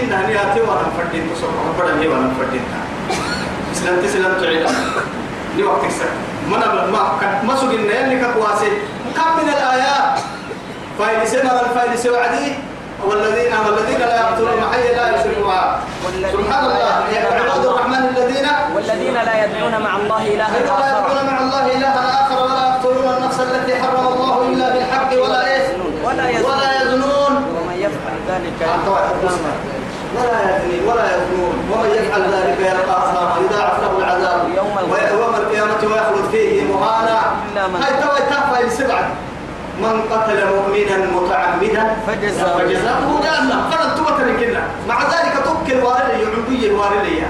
كنا هنياتي وأنا فردين تصور بدل هي وأنا فردين. سلمت سلمت عيدا لي وقت كسر من ما ما سجلنا يلي كقواسي. كم من الآيات؟ فايل سمر الفايل سوعدي والذين والذين لا يقتلون حي لا يشركوا سبحان الله. عباد الرحمن الذين والذين لا يدعون مع الله إلها لا آخر يدعون مع الله إلها آخر ولا يقتلون النفس التي حرم الله إلا بالحق ولا ولا يزنون. ولا يزنون. ومن يفعل ذلك ولا يزني ولا يزنون ومن يفعل ذلك يلقى أثاما يضاعف له العذاب. ويوم القيامة. ويخلد فيه مهانا. هاي توي تحفى السبعة من قتل مؤمنا متعمدا فجزاؤه- جهنم تبتر كنا مع ذلك تبكي الوالد يعبي الوالد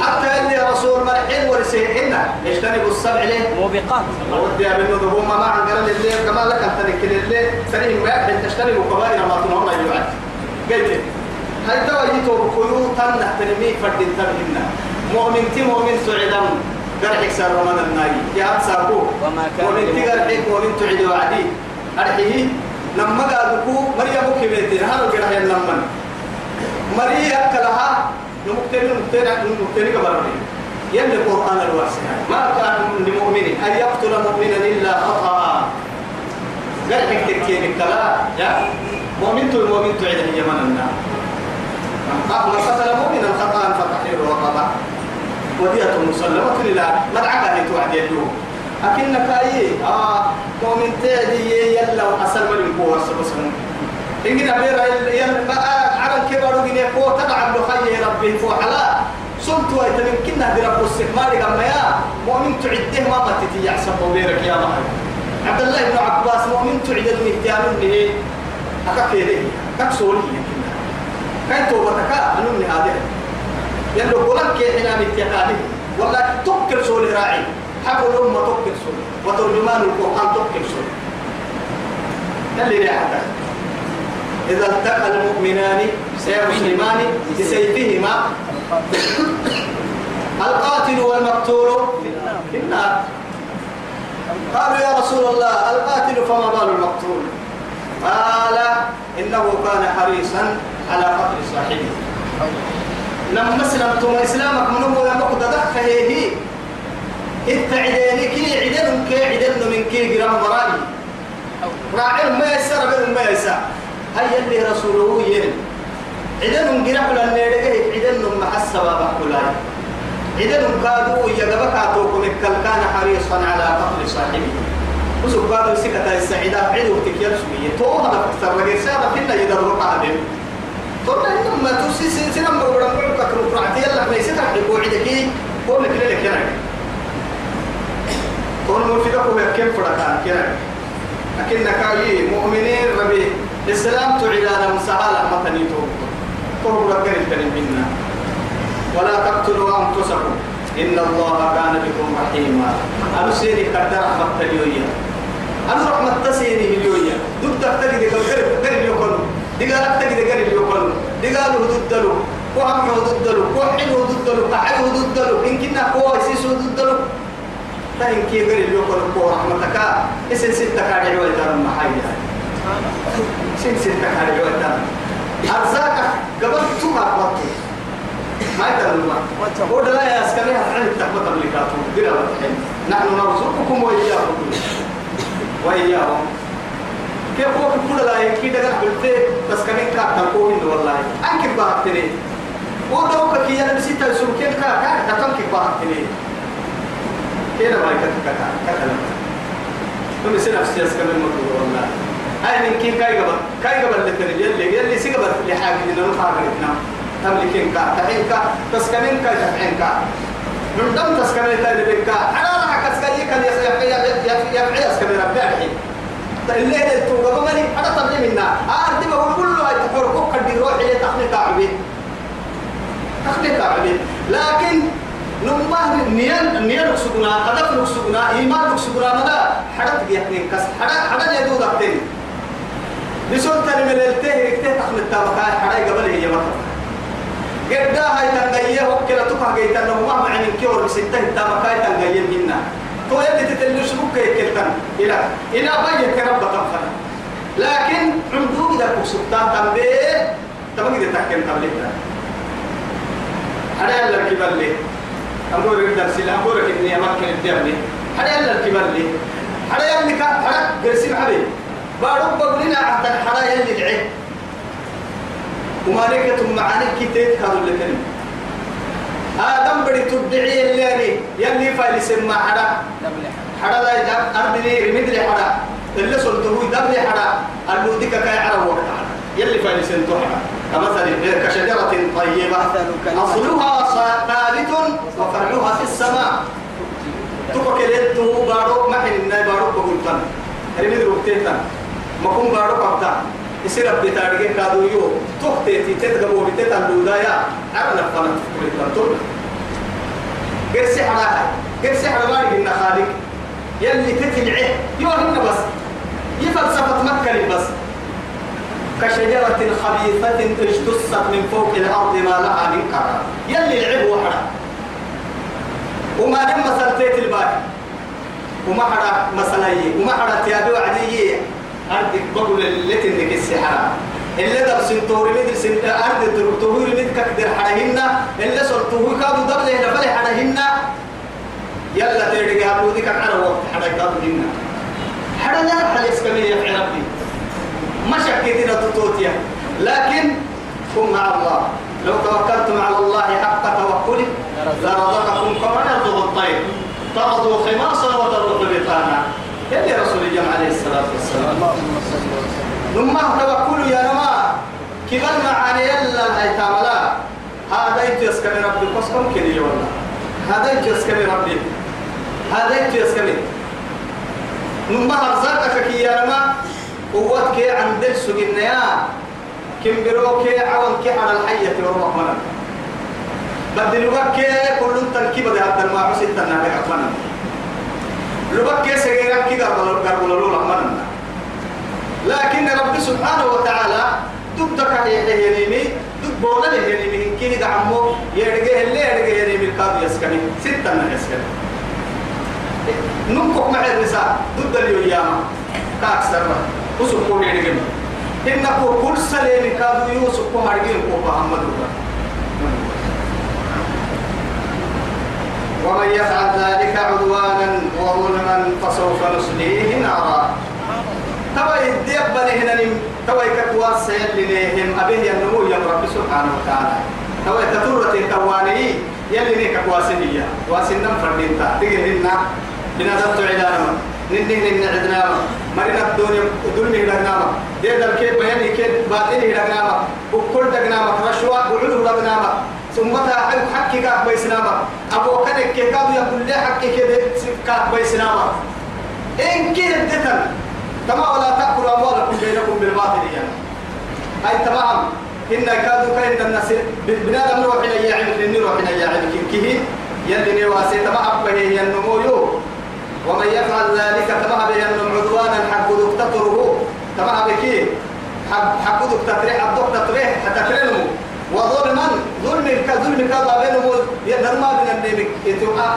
حتى اللي رسول مرحين ورسيحنا اجتنبوا السبع ليه موبقات. ودي أبنو ذهوما ما عن قرن الليل كما لك نكل الليل. سنين ما يحل تشتري كبائر ما تنهم يوعد. قلت هاي توا يتو خيوطا نحترمي فرد تبهنا مؤمن تي مؤمن سعيدا قرحك سار رمضان الناي. يا ساكو. وما كان مؤمن تي. قرحك مؤمن تعيد وعدي. أرحيه لما قالوا مريم كبيتين هذا قرح لما. مريم كلها نمكتني نمكتني نمكتني كبرني. يلي القرآن الواسع. ما كان لمؤمن أن يقتل مؤمنا إلا خطأ. قال لك تكين الكلا يا؟ مؤمن تو المؤمن تعيد هي من النار من قتل مؤمنا خطأ فتحرير رقبة ودية مسلمة لله. مدعكة توعد يدوه. أكنك أي آه مؤمن تهدي يلا وحسن من القوة سبسهم. إن بيرا يلا عرن كبر وجنيه قوة تبع بخي ربي فوحلا سلت ويتمن كنا برب السكمال كما يا. مؤمن تعده ما قتتي يحسب بيرك يا محمد عبد الله بن عباس مؤمن تعد المهتيان به. أكاكيري كاكسولي كاين توبتك أنو هذه يلو قولك حين متيقاني ولا تكر سولي راعي. حق الأمة تكر سولي وترجمان القرآن تكر سولي يلي لي حتى إذا التقى المؤمنان سيمسلمان بسيفهما. القاتل والمقتول في النار. قالوا يا رسول الله القاتل فما بال المقتول؟ قال إنه كان حريصا على قتل صاحبه. لما اسلمتم اسلامك من هو يمك دخ هي التعدين كي عدن كي عدن من كي جرام مراني راعي ما يسر بين ما يسر هيا اللي رسوله ين عدن جرام لأن يرجع عدن محسبة بحكولاي عدن كادو يجبك أتوكم كل كان حريصا على قتل صاحبه. بعد سكة السعيدة عدو تكير شوية تو هذا أكثر رجال سابق كنا يدرب قادم. قلنا إنهم ما توسي سنة مرورا مرورا كرو قرعتي يلا ما يسيطر حقو عدكي قول لك لك يلا قول مرفقك ويكيم فرقان كنا لكن كاي مؤمنين ربي السلام تعيدانا مسهالة مثني تو قرب لك الكريم منا ولا تقتلوا أنفسكم إن الله كان بكم رحيما أنا سيري قدر رحمة اليوية أنا رحمة تسيني اليوية ضد تقتلي دي قرب يقول دي قال قرب يقول دي قالوا ضد له وهم ضد له وحلو ضد له قعدوا ضد له إن كنا كويسيسو ضد له تاين كي قرب يقول كو رحمتك اسن ستة كاري ويتر محايا سن ستة كاري ويتر أرزاقك قبل تما قبطي ما يتلوما وده لا يسكنها عن التقوى تملكاته بلا نحن نرزقكم وإياكم. وإياهم. هو كل لا يكيد أنا قلت بس كمان كاتل كوين والله أنك بحثني ودوك كي أنا بسيت السمكين كا كا كتم كي بحثني كيف ما يكتب كتا كتلا ثم يصير نفسي أسكن المطلوب والله أنا من كين كاي قبل كاي قبل اللي تري يلي يلي سي قبل اللي حاجة إنه نفعل تملكين كا تحين كا تسكنين كا تحين كا من دم تسكنين تاني بكا أنا راح كسكنين كان يفعل يفعل يسكنين ربي الحين الليل التوقع بمني أنا طبعي منا أردي ما هو كله هاي تحرقوك قد يروح إلى تخلي تعبي. تخلي تعبي. لكن نمه نيان نيان نقصدنا هدف نقصدنا إيمان نقصدنا مدى حدث بيحنين كس حدث حدث يدو دكتين بسول تاني من التيه ركتيه تخلي التابقاء حدث قبل هي مطر قدا هاي تنغيه وكلا تقع جيتا نمه معني كيور بستة التابقاء تنغيه منا تو يلي تتلوش بك يكلتن. إلى إلى بيت رب تنفنا لكن عندو إذا كسبتان تنبيه تبغي تتكلم قبلها هذا يلا الكبر لي أقول لك درس لا لك إني أمكن الدبلي هذا يلا الكبر لي هذا يلا كا هذا قرسي حبيب. بقولنا عهد الحرا يلي العين ومالكة معاني كتير هذا اللي كلمة آدم بدي تدعي اللي يلي فايل سمع حدا حدا لا يجاب أردني لي حدا اللي سلطه دبلي حدا الموديك كاي عرب وقت يلي فايل سنتو حدا كمثل كشجرة طيبة أصلها ثابت وفرعها في السماء۔ تبقى ليلته بارو الناي بارو بقولتن رمد روكتيتن ما كون بارو قبتا يصير ربي تارجع كادو يو. تختي تتجمع بتتن لودايا عرنا فنا تقولي تقول قرسي حراها قرسي حراها إن خالق. يلي تتلعه يو هنا بس. يفلسفة مكة بس. كشجرة خبيثة اجتثت من فوق الأرض ما لها من قرار. يلي العب وحرا وما دم مسلتيت الباقي. وما حدا مسلية وما حدا تيابي وعدية. أرض بقول اللي تنك السحرة اللي دب سنتوري مدر سنت أرض تهور مد كقدر حرهن اللي صرتوه كادو دب له دبل حرهن يلا تيجي قالوا ديك على وقت حدا كادو حدا لا حدا يسكمي يا ربي ما شكيتنا تطوتيا لكن كن مع الله. لو توكلتم على الله حق توكله لرزقكم كما يرزق الطير تغدو خماصا وتروح بطانا. يلي رسول الله عليه الصلاة والسلام؟ ثم توكلوا يا نما كبر معاني يلا هاي تعملا. هذا يتيس كم ربي قسكم كني والله. هذا يتيس كم ربي. هذا يتيس كم ثم أرزقك كي يا نما قوتك عند السجن يا كم بروك عون كي على الحية وروح منا بدلوك كل تركيب ده هذا المعروس التنابع منا لبك سجيرك قرب قرب لولا منا لكن رب سبحانه وتعالى دبك يهنيني دب بولا يهنيني كي دعمو يرجع اللي يرجع يهنيني الكاد يسكني. ستة من يسكني. نمكك مع الرسالة. ضد اليوم كأكثر وسوق كون يرجع إنك كل سلام كادو يوسف كون هرجع كون محمد ومن يفعل ذلك عدوانا وظلما فسوف نصليه نارا. توا يديب بني هنا توا يكتواس يلي أبيه النمو يا سبحانه وتعالى. توا يتطورة تواني يلي نيك كواسنية واسنم فردين تا تجهلنا بنادت عدانا. ننه نن عدنا مرنا الدنيا الدنيا لغنا دي دل كيف بيان كيف باطنه لغنا وكل دغنا رشوة وعلو لغنا ثم تا حكي كاك بيسناما أبو كنك كيكادو يقول لي حكي كاك بيسناما إن كده دتن كما ولا تأكلوا أموالكم بينكم بالباطل يعني هاي تمام. إن كادوا كاين الناس بنادم روح إلى يعلم لأني روح إلى يعلم كيه؟ يلي نواسي تمام به ينمو يو. ومن يفعل ذلك تمام به ينم عدوانا حق دكتوره تمام بكي حق دكتوره حق دكتوره حتى كرنمو وظلما ظلم كظلم كذا بينهم ينرما من النبي.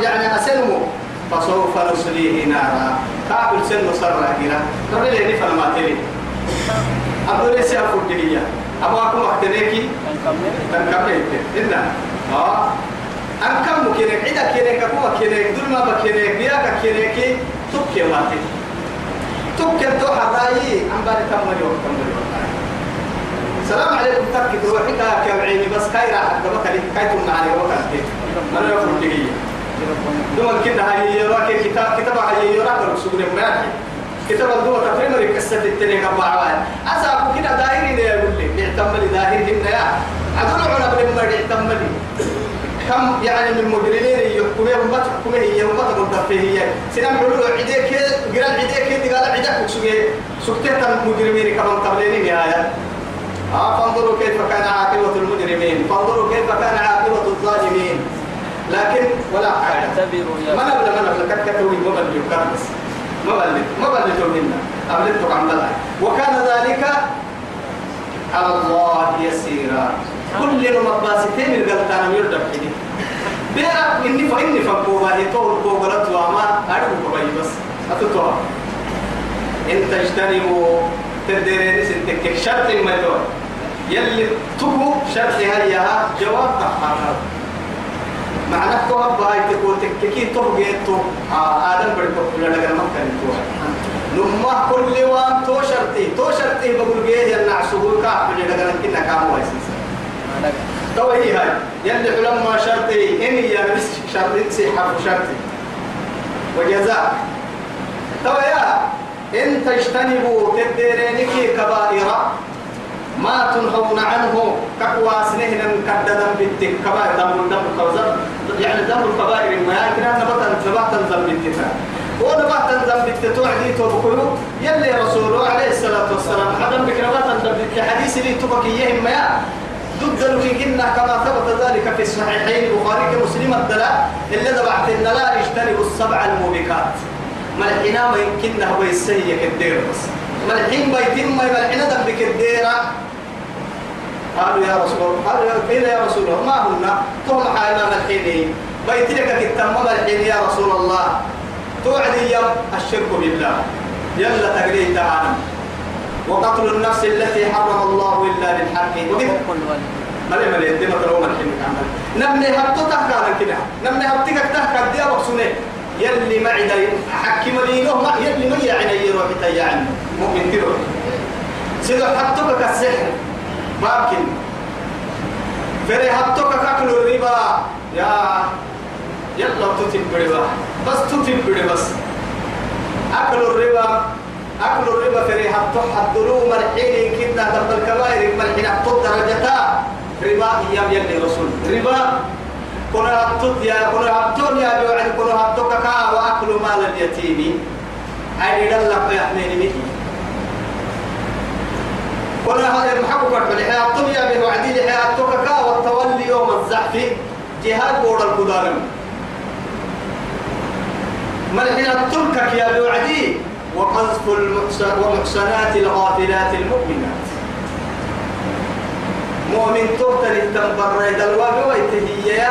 يعني أسنمو فسوف نصليه نارا. كابل سن صار كيرا ربي لي فما ما تلي؟ أبو لي سي أفوت دقيقة أبو أكو محتنيكي تنكمل إننا آه. أن كم مكينك. عدا كينك أكو مكينك دول ما بكينك بياك كينك تبكي ماتي تبكي تو حراي أم بالي تمر يوم تمر السلام عليكم تركي روحك يا عيني؟ بس كايرا حتى بكري كايتم معي وكرتي أنا يوم دقيقة دوما كنا هاي يراك كتاب كتاب هاي يراك رسول الله كتاب الدوا تفريم ركسة التنين قبع عوان أسأل كنا داهرين يا يقول لي بيعتملي داهرين يا؟ عدول عنا بن مري اعتملي كم يعني من مجرمين يحكمون وما تحكمه هي وما تقول هي. سنام حلول عديك قرأ عديك قال عديك سكتة المجرمين كمان قبلين يا. آه فانظروا كيف كان عاقبة المجرمين. فانظروا كيف كان عاقبة الظالمين. لكن ولا حاجة. ما نبلا ما نبلا بل يكرس ما بل ما بل منا أبلتك عن بلا وكان ذلك على الله يسيرا. كل يوم مباسطين من قلتانا يردب حدي بيرا إني فإني فكوما يطول كوغلت وما أعرف كوي بس. أتطوع إن تجتنبوا تدرين سنتك شرط ما يدور يلي تبو شرط هيها جواب تحقق معنى كوها باي تقول تككي تبغي تو آدم بريكو لا لا ما كان تو نما كل وان تو شرطي. تو شرطي بقول جيه يلا عسول كا بجي لا كنا كام وايسيس تو هي هاي. يلي علماء شرطي إني يا بس شرطي سيحة شرطي. وجزاء تو يا إن تجتنبوا تديرينك كبائر ما تنهون عنه كقوى سنهنا كددا بالتك كبائر دم دم كوزر يعني دم الكبائر ما يمكن أن نبتا نبتا ذنب التفا ونبتا ذنب التتوعدي توبكلو يلي رسوله عليه الصلاة والسلام. حدم بك نبتا ذنب الحديث اللي تبكيهم ما ضد الويكنا كما ثبت ذلك في الصحيحين. البخاري كمسلم الدلاء. اللي دبعت لا يجتنبوا السبع الموبقات. ملحنا ما يمكننا هو السيء كدير بس. ملحين بيتم ما ملحنا دم بكديرة قالوا يا رسول الله قالوا قيل يا رسول الله ما هن؟ تهم حالنا ملحيني بيت لك كتم ملحين يا رسول الله. توعد يوم الشرك بالله. يلا تقريب تعالى وقتل النفس التي حرم الله إلا بالحق. مالي يدي ما تلو ملحين كامل نمني هبتو تحكى كده. نمني هبتك تحكى دي أبقسوني يلي معي دا حكي ملينه ما يلي ما يعني يروح يعني مؤمن تروح سيدو حبتك كالسحر ممكن. فري حبتك كأكل الربا. يا يلا تتم بربا. بس تتم بربا بس. أكل الربا أكل الربا فري حبتك حدلو مرحيني كنا دم الكبائر مرحين حبتك درجتا ربا أيام يلي رسول. ربا. كنا هبتوت يا كنا هبتون يا بيوعد كنا هبتوك كأ وأكل مال اليتيم. أي دلق يا فرد لحياة هبتون يا بيوعد لحياة هبتوك كا والتولي يوم الزحف. جهاد بور القدارم ملحين هبتوك يا بيوعدي وقذف المحسنات الغافلات المؤمنات. مؤمن تهتني تنبر بويته هي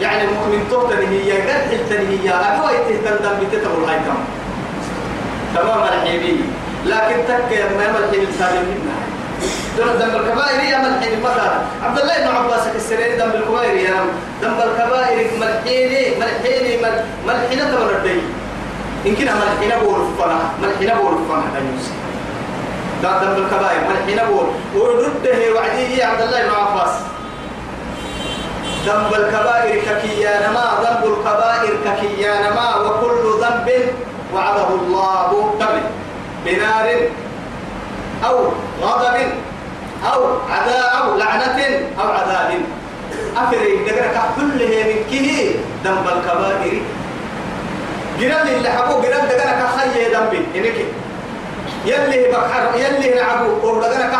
يعني مؤمن تهتني هي قد حلتني هي أبويته تندم بتتبع الأيتام تمام الحبيبي لكن تك ما ملحين الثاني منها. دون ذنب الكبائر يا ملحين مثلا عبد الله بن عباس السرير ذنب الكبائر يا ذنب الكبائر ملحين ملحين ملحين تبر الدين إن كنا ملحين بول فنا ملحين بول فنا ده ذنب الكبائر ملحين بول ورده وعدي عبد الله بن عباس. ذنب الكبائر ككيان ما ذنب الكبائر ككيان ما وكل ذنب وعده الله. دم بنار أو غضب. أو عذاب أو لعنة أو عذاب. أفري دقرك كله من كه ذنب الكبائر. جرال اللي حبوه جرال دقرك خيه ذنبي إنك يلي بحر يلي نعبو ودقرك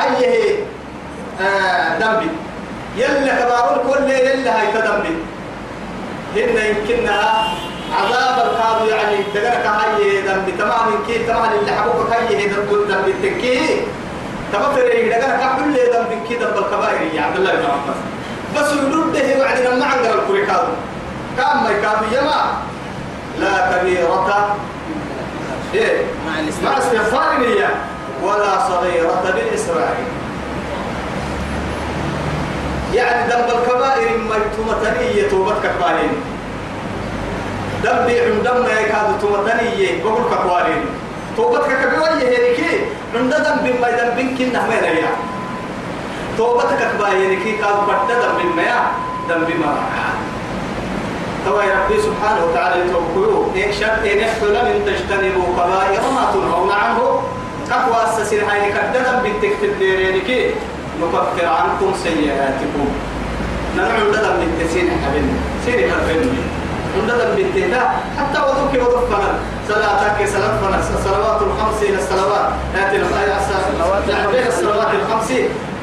هيه آه ذنبي يلي كبارون كل يلي هاي تذنبي هن يمكنها عذاب الكاظم يعني دقرك هاي ذنب. تمام كي تمام اللي حبوك هاي ذنب. ذنب تمام فريق دقرك كل ذنب كي ذنب الكبائر يا عبد الله بن عباس. بس يرده وعدنا ما عندنا الكريكاظ كان ما يكاد يما لا كبيرة. إيه؟ مع الاستغفار استغفار نية ولا صغيرة بالإسرائيل يعني ذنب الكبائر ما يتمتني توبتك كبارين ذنبي عند دم يكاد تمتني بقول كبارين توبتك كبيرة هيك عند ذنب ما ذنب كنا ما يا توبتك كبارين كي كاد بدأ ذنب ما ذنب ما توا ربي سبحانه وتعالى يتوكلوا. شرط إن يحصل من تجتنبوا كبائر ما تنهون عنه. تقوى السسير هاي كددا بالتكتب ديرينك نكفر عنكم سيئاتكم. ننعم لدى من تسين حبيبي سيري حبيبي عندنا بالتهدى حتى وضوك وضوك فنن صلاتك فنن الصلوات الخمس إلى الصلوات. آتي بين الصلوات الخمس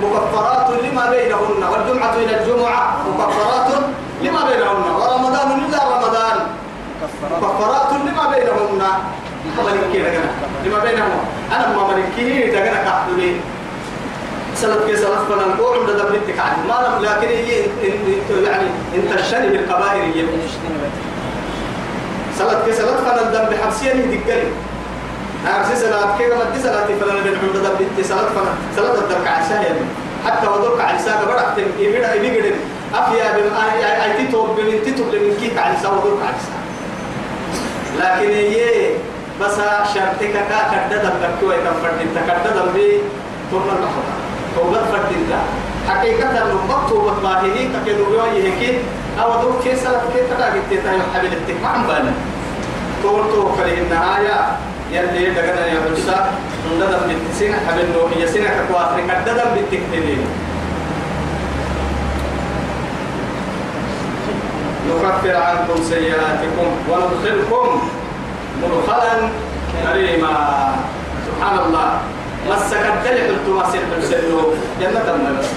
مكفرات لما بينهن والجمعة إلى الجمعة مكفرات لما بينهن. ورمضان إلا رمضان. كفرات مكفرات لما بينهن. ملكي لنا لما بينهن أنا ما ملكي لنا كحدولي سلف كي سلف فنان قوم ده دبلتك عن ما لم لكن يعني انت الشني بالقبائل هي. كي سلف فنان دم بحبسية دقلي أمسي سلات كي ما دي سلاتي فنان بين عمد دبلتي سلف فنان سلف الدرك عشان يعني حتى ودوك على ساق برك تم يبدا يبيجن أفيا بم أي أي تتوب بمن تتوب لمن كيك على ساق ودوك على ساق لكن هي بس شرطك كا كدد بكوا يكم فرد تكدد بي ثم المحضر توبة فرد الله حقيقة نمط توبة ما هي تكيدو بيوي هيك أو دوك كيس لا كيس تدا قلت تايو حبيب التك ما عم بانا. تقول تو في النهاية. يلي دقنا يا حسا ندم بالتسين حبيب نو هي سنة كوافر كدد بالتكتين نكفر عنكم سيئاتكم. وندخلكم مدخلا كريما. سبحان الله. مسكت ما سير حسنو جنة النبي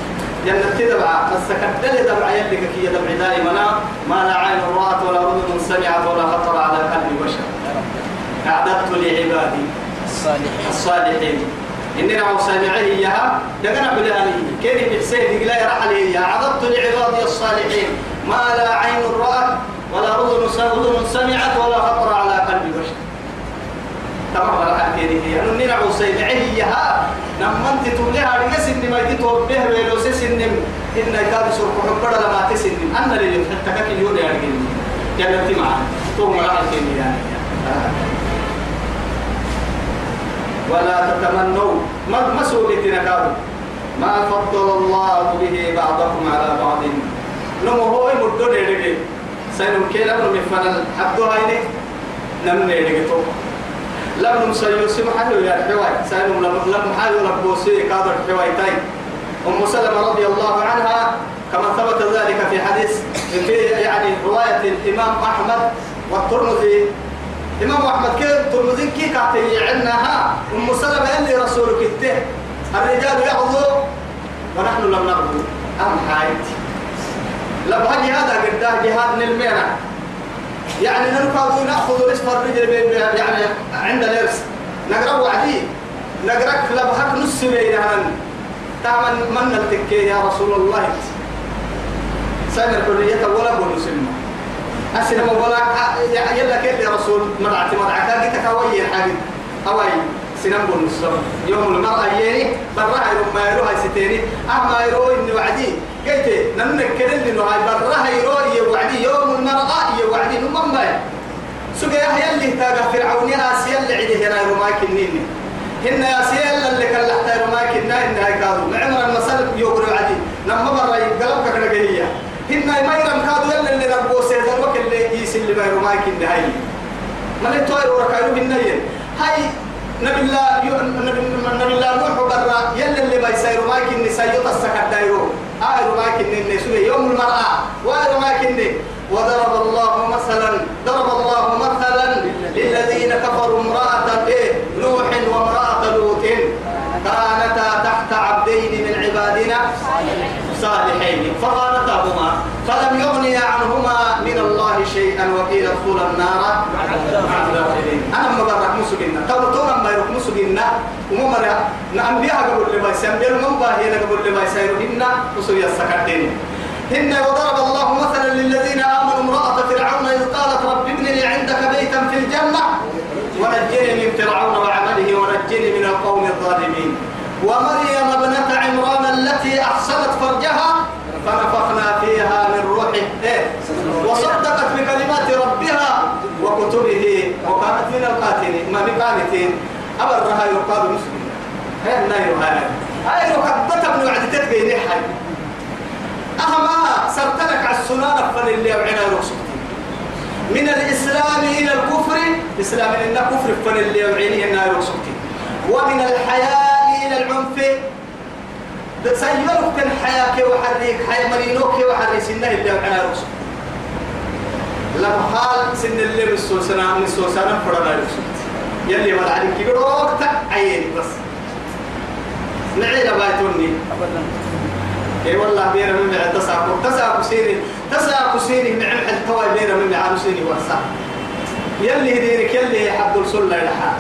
جنة تدبع مسكت دلي دبع يدك كي دبع دائما. ما لا عين رأت ولا أذن سمعت ولا خطر على قلب بشر. أعددت لعبادي الصالحين. الصالحين. إننا وسامعه إياها دقنا بلآني. كيف بحسين لا يرحل إياها. أعددت لعبادي الصالحين. ما لا عين رأت ولا أذن سمعت ولا خطر على قلب بشر. تمام كيري هي أنو نينا عوسي معي ها نما أنت توليها رجس إني ما يتوب به ولو إني إن كاد سوق حبر لما تس إني أنا اللي حتى كك اليوم يا رجل جنتي معاه توم راح كيري يعني. ولا تتمنوا. ما سولتنا كادو ما فضل الله به بعضكم على بعض. نمو هو يمدو نيرجي سينم كيلا نمي فنل حدو هايني. نم نيرجي تو. لم نمسيو سمحة يا حواي سينم لم حاجة لبوسي كادر حواي تاي أم سلمة رضي الله عنها كما ثبت ذلك في حديث في يعني رواية الإمام أحمد والترمذي. إمام أحمد كيف ترمذي كي كاتي عنها أم سلمة اللي رسولك الته الرجال يغضوا ونحن لم نغضو أم حايت لبها جهاد قداه جهاد نلمينا. يعني نركض نأخذ نصف الرجل يعني عند الارث نقرأ وعدي. نقرا لبهك نص بينهن. تعمل من التكي يا رسول الله؟ سنة الحرية ولا بونس أسلم ولا يلا كيف يا رسول؟ مرعتي مرعتها قلت كوي حاجة أوي. سنم بونس يوم المرأة يني برا ما يروح ستيني أما يروح إنه وعدي. قلت نمنا كرل إنه هاي برا يروح يوعدي يوم المرأة يوعدي نمم ما سوق يا اللي تاجا فرعون يا سيا اللي عدي هنا يروماك النيني هن يا سيا اللي كان لحتى يروماك النا إن هاي كادو. معمر المسألة يقول وعدي لما برا يقلب كنا جهية هن ما يرم كادو يلا اللي ربو سيد الوقت اللي يسل اللي يروماك النهاية ما لتوي وركايو بالنيل هاي نبي الله نبي الله نوح برا يلا اللي ما كني سيوت السكت دايرو. آيرو ما نسوي يوم المرأة. وآيرو ما وضرب الله مثلا ضرب الله مثلا للذين كفروا امرأة إيه؟ نوح وامرأة لوط. كانتا تحت عبدين من عبادنا صالحين. فخانتاهما فلم يغني عنهما من الله شيئا وقيل ادخلا النار مع الداخلين. أنا برك مسجنا تو ما يروح مسجنا ومرا نعم بها قبل لما يسمى من باهي قبل لما يسيرهن وسوي السكتين هن وضرب الله مثلا للذين آمنوا امرأة فرعون إذ قالت رب ابن لي عندك بيتا في الجنة. ونجني من فرعون وعمله ونجني من القوم الظالمين. ومريم ابنة عمران التي أحسنت فرجها فنفخنا فيها من روحه؟ وصدقت بكلمات ربها وكتبه وكانت من القاتلين ما بقانتين أبرها يقال مسلم. هي الناير هاي هاي ركبت ابن وعدتك بيني حي أهما سرتلك على السنان فن اللي وعنا رخصتي من الإسلام إلى الكفر إسلام إلى الكفر فن اللي وعيني النار رخصتي ومن الحياة إلى العنف سيرك الحياة كي وحريك حياة مرينوك وحري سنة اللي وعنا رخص لما قال سن اللي بالسوسنا من السوسنا فرنا رخصت يلي ولا عليك يقولوك عيني بس. نعيل بايتوني أبدا. اي والله بيرا من معي تساكو تساكو سيري تساكو سيري محل تواي بيرا من معي سيري ورسا يلي هديرك يلي حد السلة لحال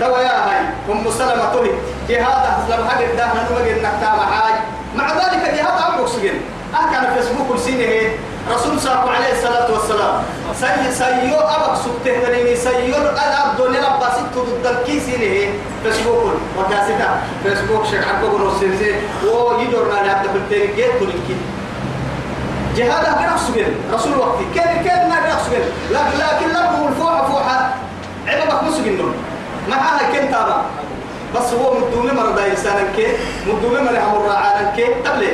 توا يا هاي أم سلمة تهي. جهاد اسلم حق الدهن نمج انك تام حاج. مع ذلك جهاد عم بوكسجن آه كان فيسبوك السنة رسول صلى عليه الصلاة والسلام. سي سيو أبك سبته تنيني سيو الأب دون ربا ست ضد الكيس له فيسبوك وكاستا فيسبوك شك حقه ونوسيرزي ويدورنا لعبد بالتالي جيت تنكي جهاد أقرأ سجل رسول وقتي. كان كان ما أقرأ سجل لكن لكن لهم الفوحة فوحة عبابك مسجل ما هذا كنت أنا بس هو مدومي داي لسانك كي مدومي مرة هم الرعانك كي.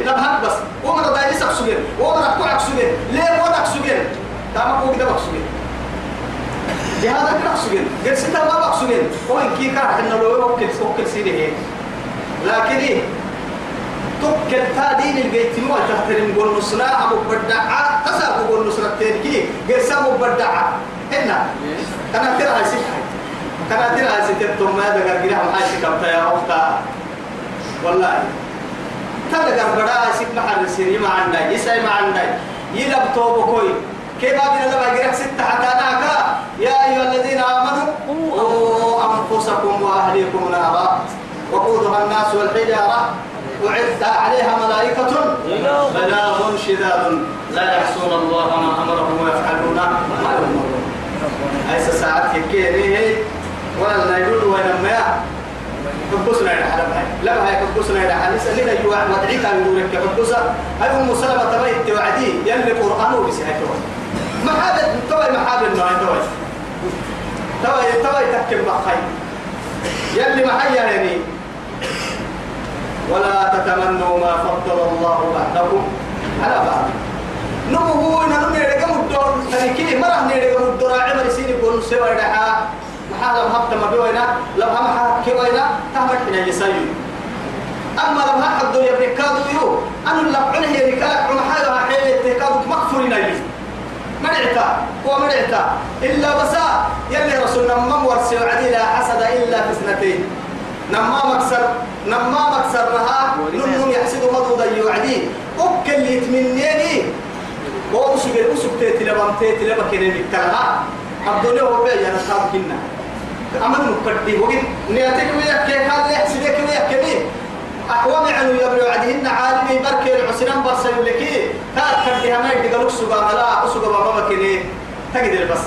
طب هات بس. هو داي لسك سجل هو مرة كوعك سجل ليه ودك سجل تمام هو كده سجل جهاد أقرأ سجل قد ستا ما بك سجل هو إن كي كاره إنه لو وكل وكل سيده لكن إيه؟ تكل تادين البيت مو تحترم قول نصنا أبو بدعة تسابق قول نصنا تيركي قسم بدعة هنا أنا ترى سيحة أنا ترى ثم هذا قال قريح هاي سيحة يا أختا والله. تلقى بڑا سيك محل سيري ما عندنا يسعي ما عندنا يلب توبو كوي. كيف أبنا لما قريح ستة حتى ناكا؟ يا أيها الذين آمنوا أنفسكم وأهليكم نارا. وقودها الناس والحجارة. أعد عليها ملائكة. بلاغ شداد. لا يعصون الله ما أمرهم ويفعلون ما يؤمرون. أي ساعات كيكي ولا يقول وين ما حبسنا إلى حلب هاي لا هاي حبسنا إلى حلب سألنا يوع ودعي كان يقول لك حبسا هاي أم سلمة تبعي توعدي يلي قرآن وبسها توي ما هذا توي ما هذا النوع توي توي توي تكب بخير يلي محيا يعني ولا تتمنوا ما فضل الله بعدكم على بعض هو نمو نيرجع مدور تركيه مرة نيرجع مدور عمر سين يقول سوى دحا محل لو هبت ما بيوينا لو هم حق كوينا تهمت حين يسير أما لو هم حد يبني كادو يو أنا اللي عنه يركال عم حاجة حيل تكادو مكفور نجيب مرعتا ومرعتا إلا بسا يلي رسولنا من ورسي عديلا حسد إلا في سنتين نما مكسر نما مكسر لها نمهم يحسد مضوضا يوعدي أكل اللي يتمنيني. وأسوك الأسوك تيتي لبام تيتي كده بكتلها عبدالله هو بيا أنا صاب كنا. أمن مكدي وقت نياتك وياك هذا يحسدك وياك كمين أحوام عنو يبرو عدهن عالمي بركي العسنان برسل لكي تاك كدها ما يدقلوك سوغا ملا أسوغا بابا كده تقدر بس.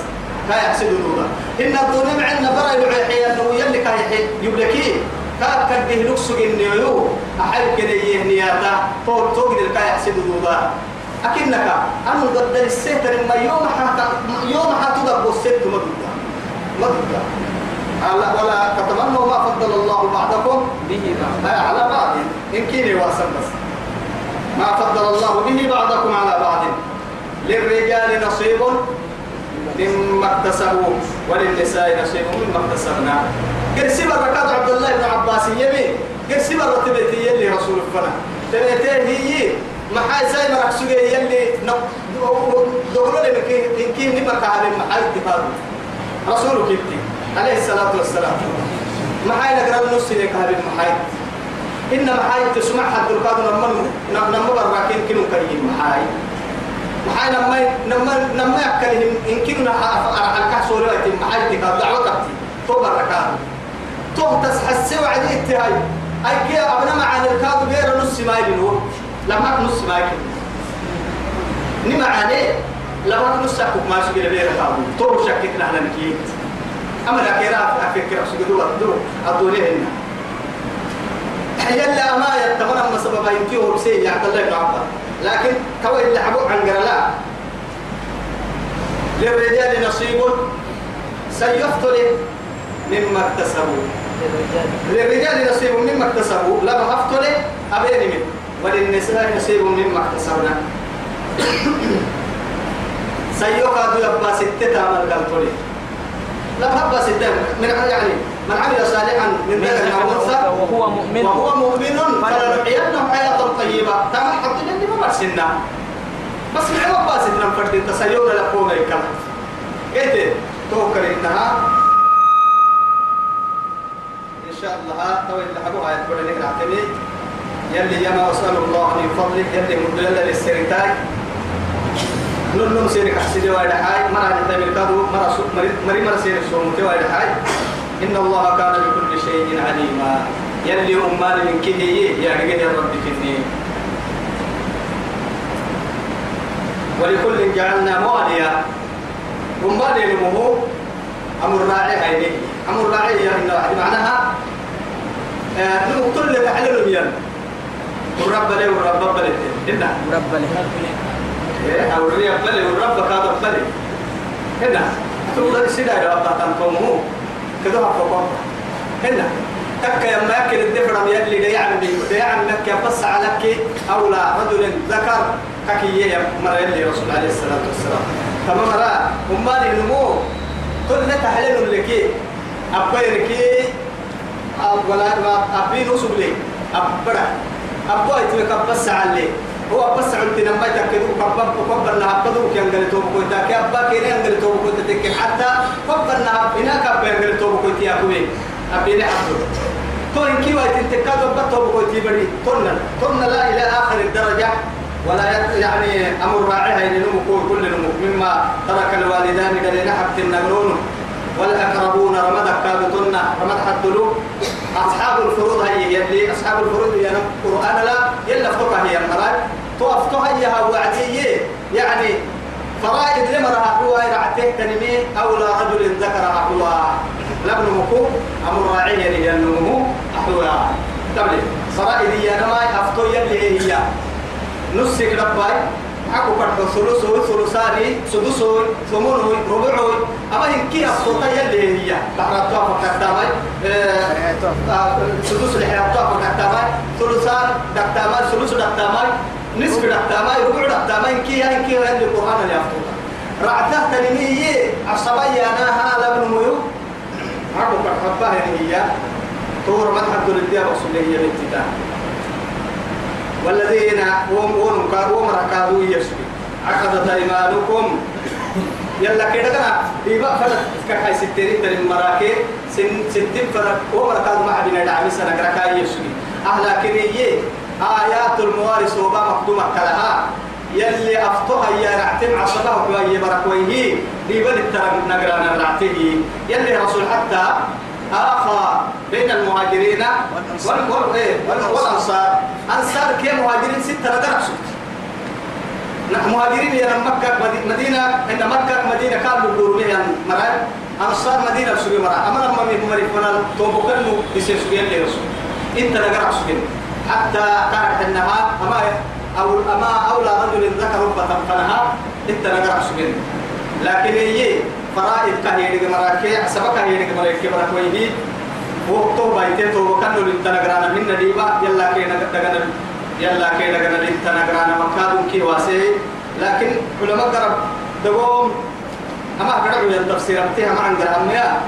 لا يحسد دولا إن الظلم عندنا برا يعيحي أنه يلي كان يبلكي كاب كده نقص النيو أحب كده يهنياتا طول توقد الكا يحسد دولا أكنك أنا ضد السيتر ما يوم حتى يوم حتى ما ضد ما ضد ولا تتمنوا ما فضل الله بعضكم به على بعض إن كيني واسم بس ما فضل الله به بعضكم على بعض للرجال نصيب مما اكتسبوا وللنساء نصيب مما اكتسبنا قرسي بركات عبد الله بن عباس يمي قرسي برتبتي يلي رسول الفنا تبتي هي ما حي ساي مرك سوغي يلي دغلو لي مكي ان كي نما كان ما حي اتفاق رسول كيتي عليه الصلاة والسلام. ما حي نقرا النص لك هذه ما حي إن ما حي تسمع حد القادم نمر نمر براكين كيلو كريم ما حي محاي نما نما نما يأكلهم إن كنا على الكحس ولا يتم محاي تكاد دعوتك تو بركات تو تسحس وعدي اتهاي أي كي أبنا مع الكاد غير نص مايل هو لما نص مايل نما عليه. لما نص حكم ما شغل غير كاد تو شكك نحن نكيد أما لا كيرا أفكر أسجدوا أدرو أدوري هنا؟ يلا ما يتمنى ما سبب يمكن بسيء يا عبد الله بن عباس لكن تو اللي حبوا عن قرلا. للرجال نصيب سيفتل مما اكتسبوا. للرجال نصيب مما اكتسبوا. لا بفتل أبين من وللنساء نصيب مما اكتسبنا. دو يبقى ستة عمل قلتولي لا بحبا ستة. من يعني من عمل صالحا من ذكر أو أنثى وهو مؤمن. وهو مؤمن فلنحيينه حياة طيبة. تمام حط لي ما برسلنا بس من عوض باس إننا فرد تسيون لقوم الكلام قلت توكل إنها. إن شاء الله تو اللي حبوها يتبع لك يلي يما أسأل الله من فضلك يلي مدلل للسرتاي نلوم سيرك حسيدي وايد حاي. مرة نتعمل كادو مرة سوق مري مرة سيرك سومتي وايد حاي. إن الله كان بكل شيء عليما. يلي أمان من كده رجال يا رب كني ولكل جعلنا مواليا. ومالي نمو أمر راعي هيني أمر راعي يعني معناها آه نمو كل تحلل ميان والرب لي والرب بلي هنا رب له إيه أو الرياض بلي والرب كاد بلي هنا. تقول السيدة يا رب تنقومه كده حقوقه هنا. تك يا ماكل الدفرم يلي ده يعني ده يعني لك يبص عليك أولى رجل ذكر. ككي يا مرة يلي رسول عليه الصلاة والسلام. تمام را أمال النمو كل تحليل لك. أبيرك ولا أبي نصب لي. أبرا أبوي تبقى بس عليه هو بس عند نما تكدو كبب كبب لها بدو كي انغل تو بكو تا كي أبا كي انغل تو بكو تك حتى كبب لها بنا كبب انغل تو بكو تي اكوي أبي عبد تو إن كي وايت تكاد بتو تي بدي تن تن لا إلى آخر الدرجة. ولا يعني أمر راعيها ان نمو كل نمو مما ترك الوالدان قال حبت النغلون والأقربون رمضك كابتنا رمض حدلو أصحاب الفروض هي يلي أصحاب الفروض هي القرآن لا يلا فقه هي المراد توفتها هي وعدية يعني فرائد لما راح هو رعته تنمي أولى رجل ذكر أحوى لابن مكو أمر راعي هي النمو أحوى تبلي فرائد هي نما أفتو يلي هي. نسك رباي حكو كرت ثلثوي ثلثاني سدسوي ثمنوي ربعوي أما هنكي الصوتة يلي هي بحرات توافق كتامي سدس الحياة توافق كتامي ثلثان دكتامي ثلث دكتامي نصف دكتامي ربع دكتامي هنكي هنكي هنكي القرآن اللي أفتوها رعته تنمية عصبية أنا هذا ابن ميو. حكو كرت رباه هي. طور مدحب دول الديار رسول الله بنتي والذين هم هم كانوا مركادوا يسوي عقدت إيمانكم. يلا كده كده. يبقى فلت كحي ستين تر مراكي سن ستين فرق هو مركاد ما بين دعم سنة كركا يسوي أهلا كنيه آيات الموارث وما مقدومة كلها. يلي أفتوها يا رعتم عصبه وهي بركوية. دي بل الترق نقرأنا رعته يلي رسول حتى آخى بين المهاجرين إيه، وال- والأنصار. أنصار كي مهاجرين ستة نحن مهاجرين يا مكة مدي- مدينة إن مكة مدينة كانوا يقولوا لي مراد أنصار مدينة سوري مراد أما لما من مريض فنا توبكلوا يصير سوري اللي رسول أنت نقرأ سوري حتى كانت إنها أما أو أما أولى رجل ذكر ربة فنها. أنت نقرأ سوري لكن هي فرائض كهي دي مراكي سبق هي دي مراكي مراكوي وقتو بايته تو كانوا للتنغرانا من نديبا يلا كي نغدغنا يلا كي نغدغنا للتنغرانا مكادون كي واسي لكن علماء قرب دوم أما قرأوا التفسير أبتها مع عندها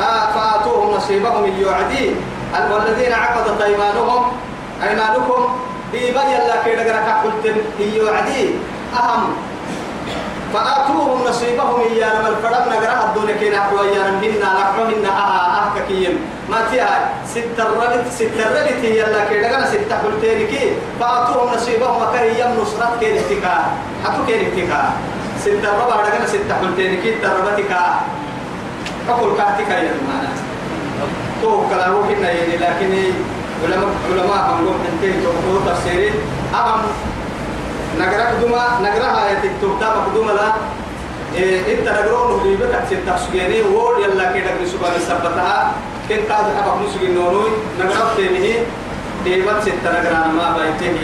آه فآتوهم نصيبهم اليوعدي والذين عقدت أيمانهم أيمانكم ديبا يلا كي نغدغنا قلت اليوعدي أهم فآتوهم نصيبهم إيانا من فرد نقرأ الدنيا كي نحو إيانا منا نحو منا أها أه كيم ما تيها ست الربط ست الربط هي الله كي نقرأ ست قلتين كي. فآتوهم نصيبهم وكي يم نصرت كي نفتكا. حتو كي نفتكا. ست الربع نقرأ ست قلتين كي تربتك أقول كاتك يا المعنى تو كلامه كنا يعني لكن علماء علماء هم لهم انتهي تو تفسيري. أهم نقرأ قدوما نقرأ آية التوبتا مقدومة لا. إيه إنت نقرأ نهدي بك ستة سجيني وول يلا كده نقرأ سبحانه سبتها كن قاد حبك نسجين نونوي نقرأ تيني ديبت ستة نقرأ ما بيته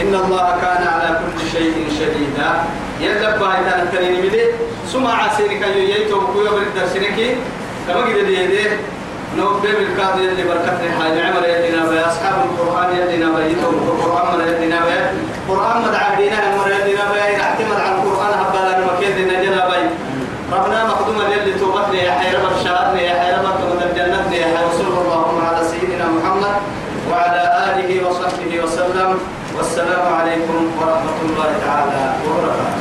إن الله كان على كل شيء شديدا. يلا بايتا نتنين مدي سمع عسيرك يويتو بكوية برد درسنكي كما قد دي نوب بيب الكاد يلي بركة حال عمر يدينا بي أصحاب القرآن يدينا بي يتوب القرآن يدينا بي قرآن مدعا بينا مرينا باي اعتمد على القرآن هبالا مكيد لنا جنا باي ربنا مقدوما للي توبتني يا حي رب بشارتني يا حي رب تمد جنتني يا حي رسول اللهم على سيدنا محمد وعلى آله وصحبه وسلم. والسلام عليكم ورحمة الله تعالى وبركاته.